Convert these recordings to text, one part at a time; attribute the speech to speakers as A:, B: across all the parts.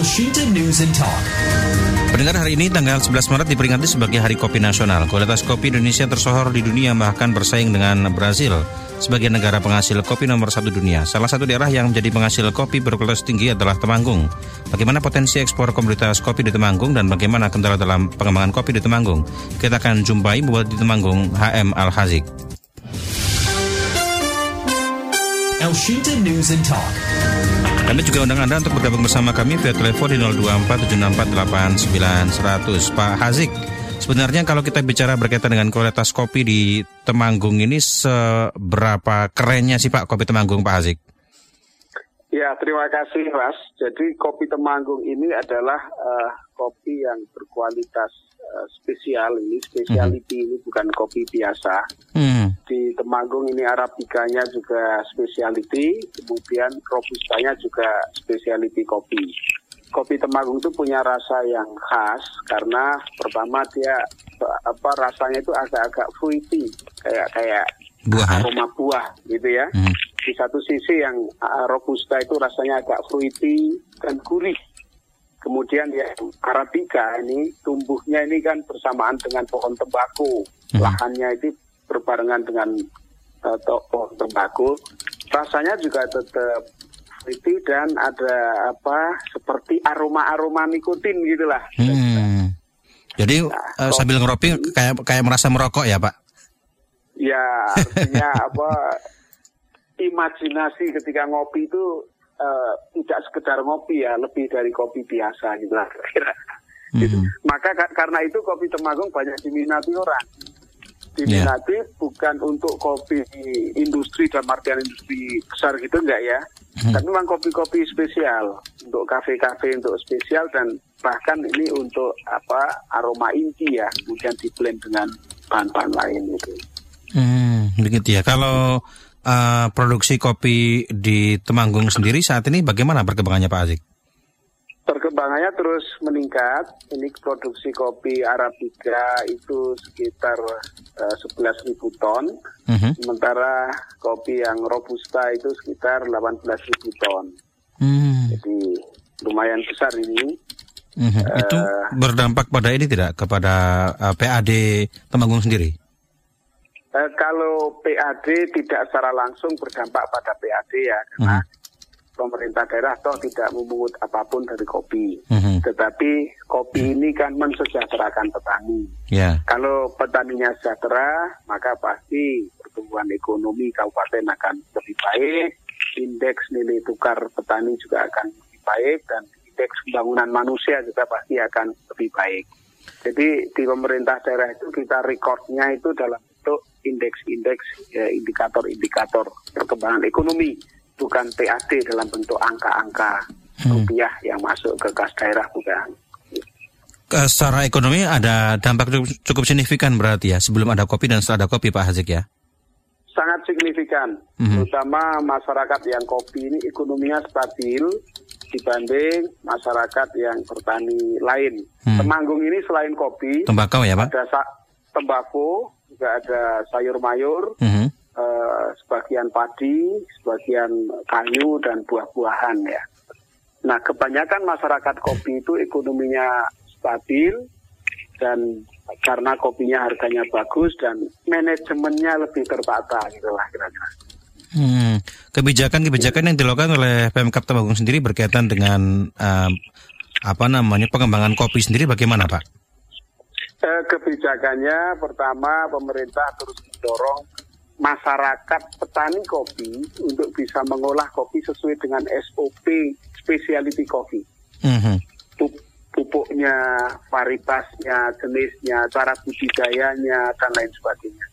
A: Elshinta News and Talk.
B: Pendengar hari ini tanggal 11 Maret diperingati sebagai Hari Kopi Nasional. Kualitas kopi Indonesia tersohor di dunia bahkan bersaing dengan Brazil sebagai negara penghasil kopi nomor satu dunia. Salah satu daerah yang menjadi penghasil kopi berkualitas tinggi adalah Temanggung. Bagaimana potensi ekspor komoditas kopi di Temanggung dan bagaimana kendala dalam pengembangan kopi di Temanggung? Kita akan jumpai Bupati Temanggung HM Al-Hazik.
A: Elshinta News and Talk.
B: Kami juga undang Anda untuk bergabung bersama kami via telepon di 02476489100. Pak Hazik, sebenarnya kalau kita bicara berkaitan dengan kualitas kopi di Temanggung ini seberapa kerennya sih Pak kopi Temanggung Pak Hazik?
C: Ya, terima kasih Mas. Jadi kopi Temanggung ini adalah uh, kopi yang berkualitas uh, spesial ini, speciality hmm. ini bukan kopi biasa. Hmm. Di Temanggung ini arabikanya juga speciality, kemudian robustanya juga speciality kopi. Kopi Temanggung itu punya rasa yang khas karena pertama dia apa rasanya itu agak-agak fruity, kayak kayak buah. aroma buah gitu ya. Hmm di satu sisi yang uh, robusta itu rasanya agak fruity dan gurih. Kemudian ya arabica ini tumbuhnya ini kan bersamaan dengan pohon tembakau. Hmm. Lahannya itu berbarengan dengan uh, pohon tembakau. Rasanya juga tetap fruity dan ada apa seperti aroma-aroma nikotin gitulah.
B: Hmm. Jadi nah, uh, sambil ngeropi kayak kayak merasa merokok ya, Pak?
C: Ya, artinya apa imajinasi ketika ngopi itu uh, tidak sekedar ngopi ya, lebih dari kopi biasa gitu lah kira gitu. Mm-hmm. Maka ka karena itu kopi Temanggung banyak diminati orang. Diminati yeah. bukan untuk kopi industri dan artian industri besar gitu enggak ya. Mm-hmm. Tapi memang kopi-kopi spesial untuk kafe-kafe untuk spesial dan bahkan ini untuk apa aroma inti ya, kemudian di blend dengan bahan-bahan lain gitu.
B: Hmm, begitu ya. Kalau uh, produksi kopi di Temanggung sendiri saat ini bagaimana perkembangannya Pak Azik?
C: Perkembangannya terus meningkat. Ini produksi kopi Arabica itu sekitar uh, 11.000 ton. Uh mhm. -huh. Sementara kopi yang Robusta itu sekitar 18.000 ton. Hmm. Jadi lumayan besar ini.
B: Uh -huh. uh, itu berdampak pada ini tidak kepada uh, PAD Temanggung sendiri?
C: Eh, kalau PAD tidak secara langsung berdampak pada PAD ya, karena hmm. Pemerintah daerah toh tidak memungut apa pun dari kopi. Hmm. Tetapi kopi ini kan mensejahterakan petani. Yeah. Kalau petaninya sejahtera, maka pasti pertumbuhan ekonomi kabupaten akan lebih baik, indeks nilai tukar petani juga akan lebih baik, dan indeks pembangunan manusia juga pasti akan lebih baik. Jadi di pemerintah daerah itu kita recordnya itu dalam bentuk indeks-indeks ya, indikator-indikator perkembangan ekonomi bukan PAD dalam bentuk angka-angka hmm. rupiah yang masuk ke kas daerah bukan.
B: Secara ekonomi ada dampak cukup signifikan berarti ya sebelum ada kopi dan setelah ada kopi Pak Hazik ya?
C: Sangat signifikan, hmm. terutama masyarakat yang kopi ini ekonominya stabil dibanding masyarakat yang bertani lain. Hmm. Temanggung ini selain kopi,
B: tembakau ya Pak?
C: Ada tembakau, juga ada sayur mayur, -huh. Uh, sebagian padi, sebagian kayu dan buah-buahan ya. Nah kebanyakan masyarakat kopi itu ekonominya stabil dan karena kopinya harganya bagus dan manajemennya lebih tertata gitulah kira-kira.
B: Hmm. Kebijakan-kebijakan yang dilakukan oleh Pemkap Temanggung sendiri berkaitan dengan uh, apa namanya pengembangan kopi sendiri bagaimana Pak?
C: Eh, kebijakannya pertama pemerintah terus mendorong masyarakat petani kopi untuk bisa mengolah kopi sesuai dengan SOP specialty kopi. Mm-hmm. Pupuknya, varietasnya, jenisnya, cara budidayanya, dan lain sebagainya.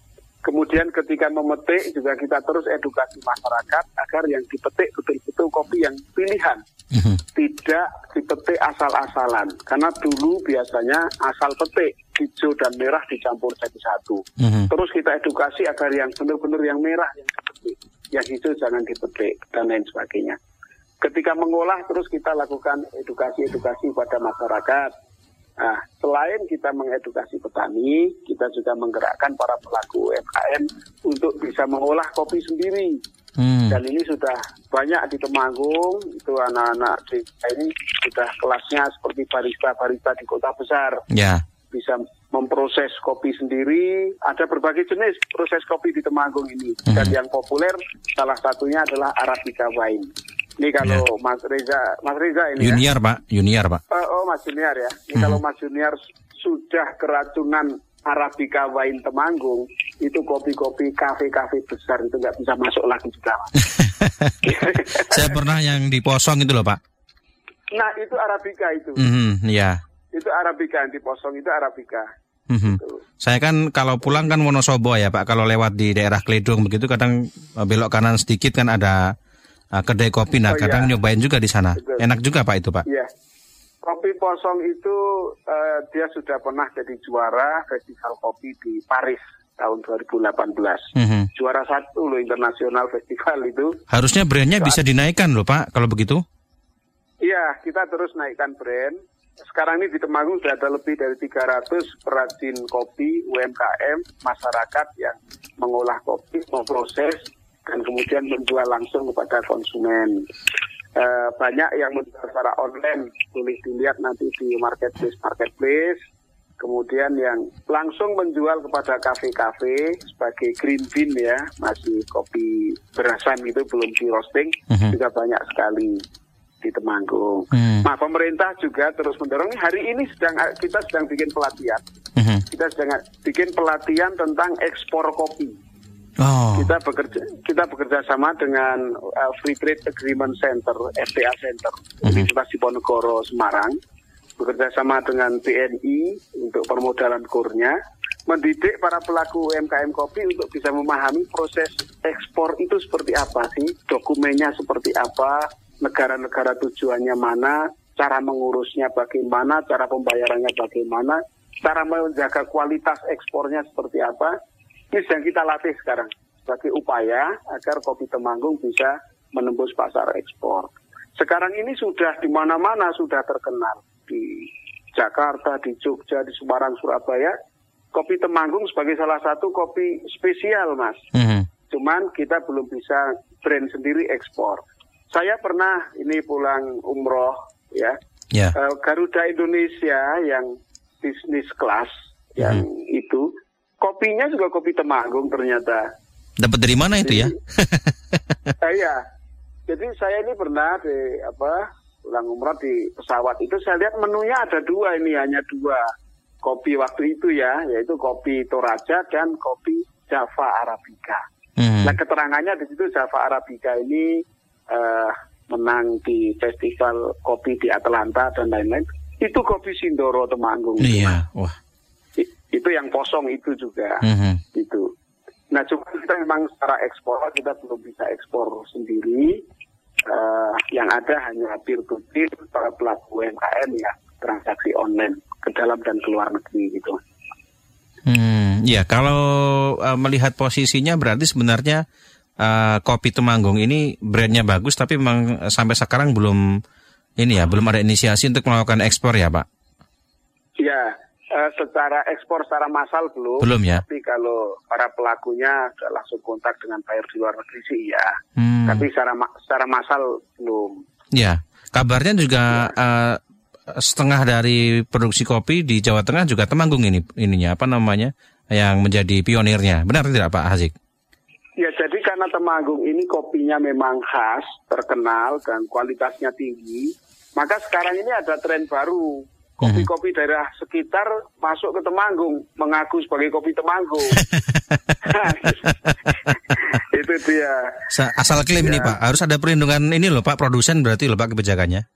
C: Kemudian ketika memetik juga kita terus edukasi masyarakat agar yang dipetik betul-betul kopi yang pilihan. Mm-hmm. Tidak dipetik asal-asalan. Karena dulu biasanya asal petik hijau dan merah dicampur jadi satu. Mm-hmm. Terus kita edukasi agar yang benar-benar yang merah yang dipetik, yang hijau jangan dipetik dan lain sebagainya. Ketika mengolah terus kita lakukan edukasi-edukasi pada masyarakat. Nah, selain kita mengedukasi petani, kita juga menggerakkan para pelaku UMKM untuk bisa mengolah kopi sendiri.
B: Hmm.
C: Dan ini sudah banyak di Temanggung, itu anak-anak ini sudah kelasnya seperti barista-barista di kota besar.
B: Ya.
C: Bisa memproses kopi sendiri, ada berbagai jenis proses kopi di Temanggung ini. Dan yang populer salah satunya adalah Arabica wine. Ini kalau Mas Reza, Mas Reza ini ya.
B: Junior pak, junior pak.
C: Eh, oh Mas Junior ya. Ini
B: Hmm.
C: kalau Mas Junior sudah keracunan Arabica wine Temanggung, itu kopi-kopi kafe-kafe besar itu nggak bisa masuk lagi juga.
B: Saya pernah yang di Posong itu loh pak.
C: nah itu Arabica itu.
B: Mhm, ya.
C: Itu Arabica yang diposong itu Arabica.
B: Mhm.
C: Tuh.
B: Saya kan kalau pulang kan Wonosobo ya Pak. Kalau lewat di daerah Kledung begitu kadang eh, belok kanan sedikit kan ada eh, kedai kopi. Nah
C: Oh,
B: kadang
C: iya.
B: nyobain juga di sana.
C: Betul.
B: Enak juga Pak itu Pak.
C: Iya. Kopi Posong itu eh, dia sudah pernah jadi juara festival kopi di Paris tahun 2018.
B: Mhm.
C: Juara satu loh internasional festival itu.
B: Harusnya brandnya bisa dinaikkan loh Pak kalau begitu.
C: Iya, kita terus naikkan brand. Sekarang ini di Temanggung sudah ada lebih dari 300 perajin kopi UMKM masyarakat yang mengolah kopi, memproses dan kemudian menjual langsung kepada konsumen. Eh, banyak yang menjual secara online, boleh dilihat nanti di marketplace marketplace. Kemudian yang langsung menjual kepada kafe-kafe sebagai green bean ya, masih kopi berasan itu belum di roasting,
B: Mhm.
C: juga banyak sekali di Temanggung.
B: Hmm.
C: Nah, pemerintah juga terus mendorong. Hari ini sedang kita sedang bikin pelatihan.
B: Mhm.
C: Kita sedang bikin pelatihan tentang ekspor kopi.
B: Oh.
C: Kita bekerja kita bekerja sama dengan uh, Free Trade Agreement Center FTA Center Universitas Diponegoro Semarang bekerja sama dengan TNI untuk permodalan kurnya mendidik para pelaku UMKM kopi untuk bisa memahami proses ekspor itu seperti apa sih dokumennya seperti apa negara-negara tujuannya mana cara mengurusnya bagaimana cara pembayarannya bagaimana cara menjaga kualitas ekspornya seperti apa ini sedang kita latih sekarang sebagai upaya agar kopi Temanggung bisa menembus pasar ekspor. Sekarang ini sudah di mana-mana sudah terkenal di Jakarta, di Jogja, di Semarang, Surabaya. Kopi Temanggung sebagai salah satu kopi spesial, Mas.
B: Mhm.
C: Cuman kita belum bisa brand sendiri ekspor. Saya pernah ini pulang umroh ya
B: Ya.
C: Eh, Garuda Indonesia yang bisnis kelas yang itu kopinya juga kopi Temanggung ternyata.
B: Dapat dari mana itu ya?
C: Eh, Iya. Jadi saya ini pernah di apa pulang umroh di pesawat itu saya lihat menunya ada dua ini hanya dua kopi waktu itu ya yaitu kopi Toraja dan kopi Java Arabica.
B: Mhm.
C: Nah keterangannya di situ Java Arabica ini eh, menang di festival kopi di Atlanta dan lain-lain. Itu kopi Sindoro Temanggung.
B: Iya. Wah.
C: Itu yang kosong itu juga.
B: Mhm.
C: Itu. Nah cuma kita memang secara ekspor kita belum bisa ekspor sendiri. Eh, yang ada hanya peer to peer para pelaku UMKM ya transaksi online ke dalam dan keluar negeri gitu.
B: Hmm, ya kalau eh, melihat posisinya berarti sebenarnya eh, kopi Temanggung ini brandnya bagus tapi memang sampai sekarang belum ini ya belum ada inisiasi untuk melakukan ekspor ya Pak.
C: Ya, eh, secara ekspor secara massal belum.
B: Belum ya.
C: Tapi kalau para pelakunya sudah langsung kontak dengan buyer di luar negeri sih ya.
B: Hmm,
C: Tapi secara secara massal belum.
B: ya kabarnya juga eh, setengah dari produksi kopi di Jawa Tengah juga Temanggung ini ininya apa namanya yang menjadi pionirnya benar tidak Pak Hazik?
C: Ya, jadi karena Temanggung ini kopinya memang khas, terkenal dan kualitasnya tinggi, maka sekarang ini ada tren baru. Kopi-kopi daerah sekitar masuk ke Temanggung, mengaku sebagai kopi Temanggung. Itu dia.
B: Sa- Asal klaim ini
C: Ya.
B: Pak harus ada perlindungan ini loh Pak produsen berarti loh Pak kebijakannya.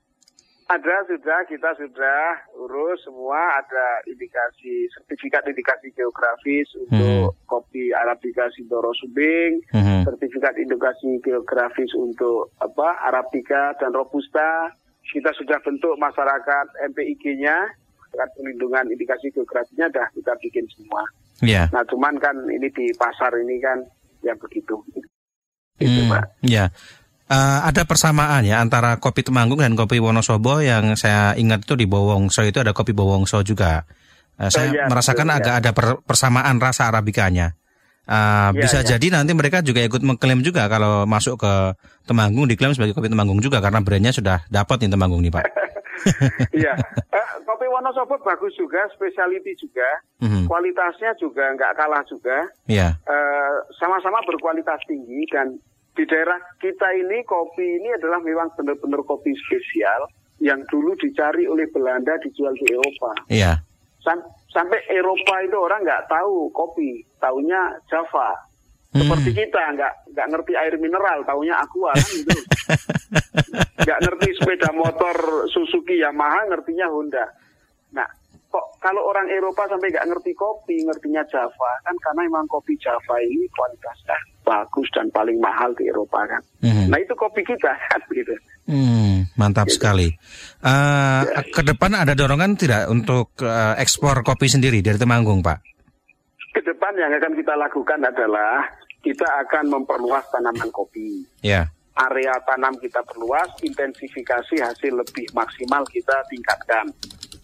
C: Ada sudah, kita sudah urus semua, ada indikasi, sertifikat indikasi geografis untuk kopi Arabica Sindoro Subing,
B: Mhm.
C: sertifikat indikasi geografis untuk apa Arabica dan Robusta. Kita sudah bentuk masyarakat MPIG-nya, perlindungan indikasi geografisnya dah kita bikin semua.
B: Ya.
C: Nah, cuman kan ini di pasar ini kan ya begitu. Itu,
B: Hmm,
C: Pak.
B: ya. Eh, ada persamaan ya antara kopi Temanggung dan kopi Wonosobo yang saya ingat itu di Bowongso itu ada kopi Bowongso juga. Eh, saya
C: iya,
B: merasakan
C: betul,
B: agak
C: ya.
B: ada per- persamaan rasa arabikanya. Uh,
C: Ya,
B: bisa
C: ya.
B: jadi nanti mereka juga ikut mengklaim juga kalau masuk ke Temanggung diklaim sebagai kopi Temanggung juga karena brandnya sudah dapat nih Temanggung nih Pak.
C: Iya, Eh, kopi Wonosobo bagus juga, specialty juga,
B: Mhm.
C: kualitasnya juga nggak kalah juga,
B: Iya.
C: Eh, sama-sama berkualitas tinggi dan di daerah kita ini kopi ini adalah memang benar-benar kopi spesial yang dulu dicari oleh Belanda dijual di Eropa.
B: Iya.
C: Sam- sampai Eropa itu orang nggak tahu kopi, taunya Java.
B: Hmm.
C: Seperti kita nggak nggak ngerti air mineral, taunya aqua kan gitu. nggak ngerti sepeda motor Suzuki Yamaha, ngertinya Honda. Nah, kok kalau orang Eropa sampai nggak ngerti kopi, ngertinya Java kan karena memang kopi Java ini kualitasnya bagus dan paling mahal di Eropa kan.
B: Mhm.
C: Nah itu kopi kita kan gitu.
B: Hmm, mantap sekali. Uh,
C: Ya.
B: ke depan ada dorongan tidak untuk uh, ekspor kopi sendiri dari Temanggung, Pak?
C: Ke depan yang akan kita lakukan adalah kita akan memperluas tanaman kopi.
B: Ya.
C: area tanam kita perluas, intensifikasi hasil lebih maksimal kita tingkatkan.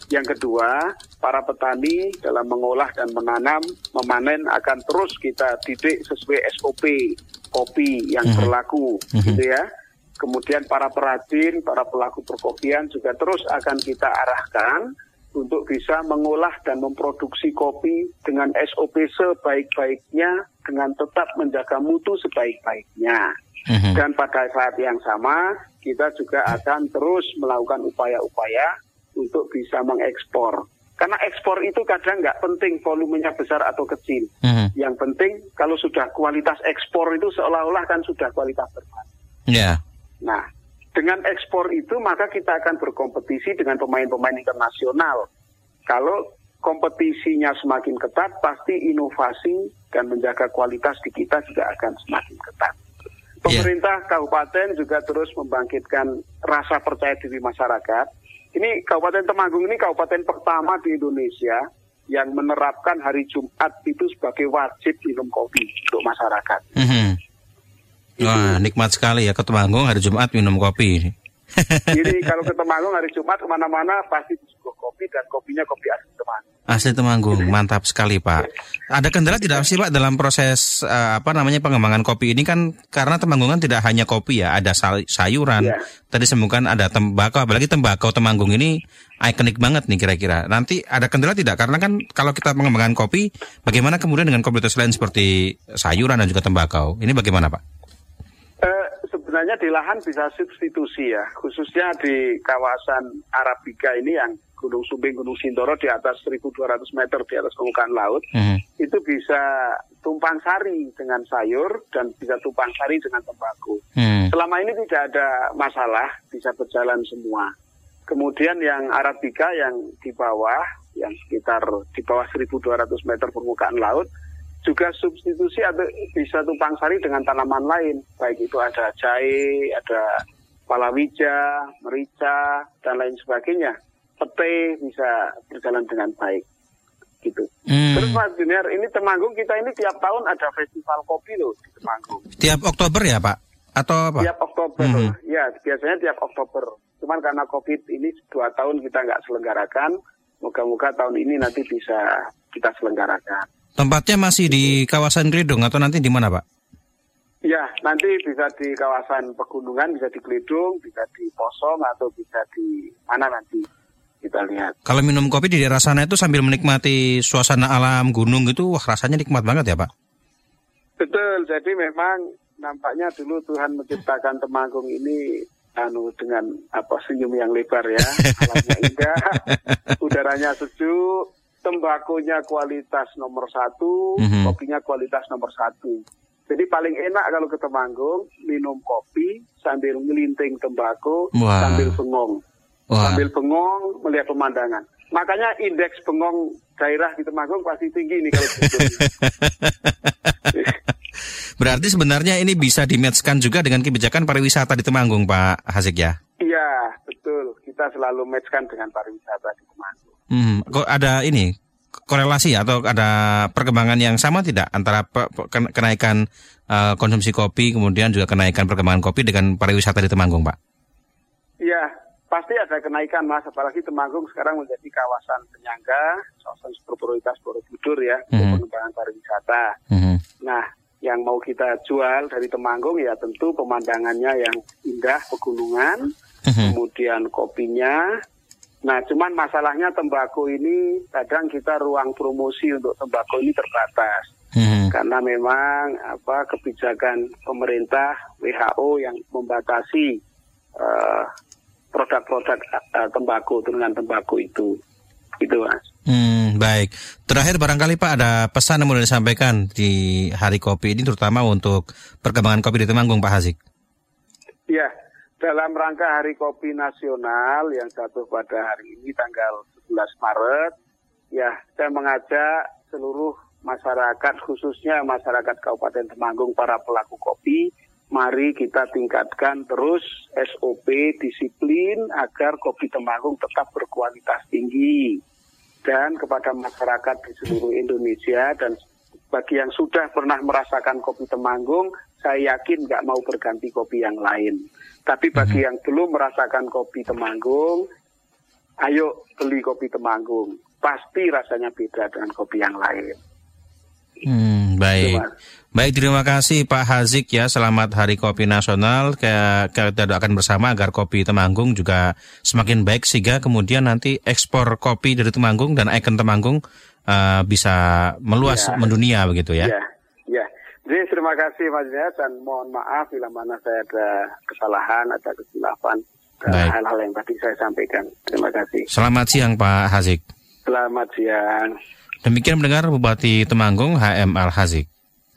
C: Yang kedua, para petani dalam mengolah dan menanam, memanen akan terus kita didik sesuai SOP kopi yang
B: Mhm.
C: berlaku,
B: Mhm.
C: gitu ya. Kemudian para perajin, para pelaku perkopian juga terus akan kita arahkan untuk bisa mengolah dan memproduksi kopi dengan SOP sebaik-baiknya, dengan tetap menjaga mutu sebaik-baiknya.
B: Mhm.
C: Dan pada saat yang sama, kita juga akan terus melakukan upaya-upaya untuk bisa mengekspor. Karena ekspor itu kadang nggak penting volumenya besar atau kecil.
B: Mhm.
C: Yang penting kalau sudah kualitas ekspor itu seolah-olah kan sudah kualitas terbaik.
B: Ya.
C: Nah, dengan ekspor itu maka kita akan berkompetisi dengan pemain-pemain internasional. Kalau kompetisinya semakin ketat, pasti inovasi dan menjaga kualitas di kita juga akan semakin ketat. Pemerintah kabupaten juga terus membangkitkan rasa percaya diri masyarakat. Ini Kabupaten Temanggung ini kabupaten pertama di Indonesia yang menerapkan hari Jumat itu sebagai wajib minum kopi untuk masyarakat.
B: Mhm. Wah, nikmat sekali ya ke Temanggung hari Jumat minum kopi.
C: Jadi kalau ke Temanggung hari Jumat ke mana-mana pasti disuguh kopi dan kopinya kopi asli Temanggung.
B: Asli Temanggung, mantap sekali Pak. Ada kendala tidak sih Pak dalam proses eh, apa namanya pengembangan kopi ini kan karena Temanggung kan tidak hanya kopi ya, ada sayuran.
C: Iya.
B: Tadi sembuhkan ada tembakau, apalagi tembakau Temanggung ini ikonik banget nih kira-kira. Nanti ada kendala tidak? Karena kan kalau kita mengembangkan kopi, bagaimana kemudian dengan komoditas lain seperti sayuran dan juga tembakau? Ini bagaimana Pak?
C: Sebenarnya di lahan bisa substitusi ya, khususnya di kawasan Arabika ini yang Gunung Sumbing, Gunung Sindoro di atas 1.200 meter di atas permukaan laut,
B: Mhm.
C: itu bisa tumpang sari dengan sayur dan bisa tumpang sari dengan tembakau.
B: Hmm.
C: Selama ini tidak ada masalah, bisa berjalan semua. Kemudian yang Arabika yang di bawah, yang sekitar di bawah 1.200 meter permukaan laut, juga substitusi atau bisa tumpang sari dengan tanaman lain. Baik itu ada jahe, ada palawija, merica, dan lain sebagainya. Pete bisa berjalan dengan baik. Gitu.
B: Hmm.
C: Terus Mas Junior, ini Temanggung kita ini tiap tahun ada festival kopi loh di Temanggung.
B: Tiap Oktober ya Pak? Atau apa?
C: Tiap Oktober,
B: Mhm.
C: ya biasanya tiap Oktober. Cuman karena COVID ini dua tahun kita nggak selenggarakan, moga-moga tahun ini nanti bisa kita selenggarakan.
B: Tempatnya masih di kawasan Klidung atau nanti di mana Pak?
C: Ya, nanti bisa di kawasan pegunungan, bisa di Kelidung, bisa di Posong, atau bisa di mana nanti kita lihat.
B: Kalau minum kopi di daerah sana itu sambil menikmati suasana alam gunung itu, wah rasanya nikmat banget ya Pak?
C: Betul, jadi memang nampaknya dulu Tuhan menciptakan Temanggung ini anu dengan apa senyum yang lebar ya, alamnya indah, udaranya sejuk, tembakonya kualitas nomor satu,
B: Mhm.
C: kopinya kualitas nomor satu. Jadi paling enak kalau ke Temanggung minum kopi sambil ngelinting tembakau
B: Wah.
C: sambil bengong,
B: Wah,
C: sambil bengong melihat pemandangan. Makanya indeks bengong daerah di Temanggung pasti tinggi nih kalau
B: berarti sebenarnya ini bisa dimatchkan juga dengan kebijakan pariwisata di Temanggung Pak Hasik ya?
C: Iya, betul. Kita selalu matchkan dengan pariwisata di Temanggung.
B: Hmm, kok ada ini korelasi atau ada perkembangan yang sama tidak antara kenaikan eh, konsumsi kopi kemudian juga kenaikan perkembangan kopi dengan pariwisata di Temanggung Pak?
C: Iya, pasti ada kenaikan mas, apalagi Temanggung sekarang menjadi kawasan penyangga, kawasan berprioritas Borobudur ya, untuk
B: Mhm.
C: pengembangan pariwisata.
B: Mhm.
C: Nah, yang mau kita jual dari Temanggung ya tentu pemandangannya yang indah, pegunungan,
B: Mhm.
C: kemudian kopinya. Nah, cuman masalahnya tembakau ini kadang kita ruang promosi untuk tembakau ini terbatas
B: Mhm.
C: karena memang apa kebijakan pemerintah WHO yang membatasi eh, produk-produk eh, tembakau turunan tembakau itu. Itu mas.
B: Hmm, baik. Terakhir barangkali Pak ada pesan yang mau disampaikan di Hari Kopi ini terutama untuk perkembangan kopi di Temanggung Pak Hazik.
C: Ya, dalam rangka Hari Kopi Nasional yang jatuh pada hari ini tanggal 11 Maret, ya saya mengajak seluruh masyarakat khususnya masyarakat Kabupaten Temanggung para pelaku kopi, mari kita tingkatkan terus SOP disiplin agar kopi Temanggung tetap berkualitas tinggi. Dan kepada masyarakat di seluruh Indonesia dan bagi yang sudah pernah merasakan kopi Temanggung, saya yakin nggak mau berganti kopi yang lain. Tapi bagi yang belum merasakan kopi Temanggung, ayo beli kopi Temanggung. Pasti rasanya beda dengan kopi yang lain.
B: Hmm, baik.
C: Mas.
B: Baik, terima kasih Pak Hazik ya. Selamat Hari Kopi Nasional. Kita doakan bersama agar kopi Temanggung juga semakin baik sehingga kemudian nanti ekspor kopi dari Temanggung dan ikon Temanggung eh, bisa meluas
C: Ya.
B: mendunia begitu. Ya,
C: ya. Jadi terima kasih Mas Yas dan mohon maaf bila mana saya ada kesalahan, ada kesilapan hal-hal yang tadi saya sampaikan. Terima kasih.
B: Selamat siang Pak Hazik.
C: Selamat siang.
B: Demikian mendengar Bupati Temanggung HM Al Hazik.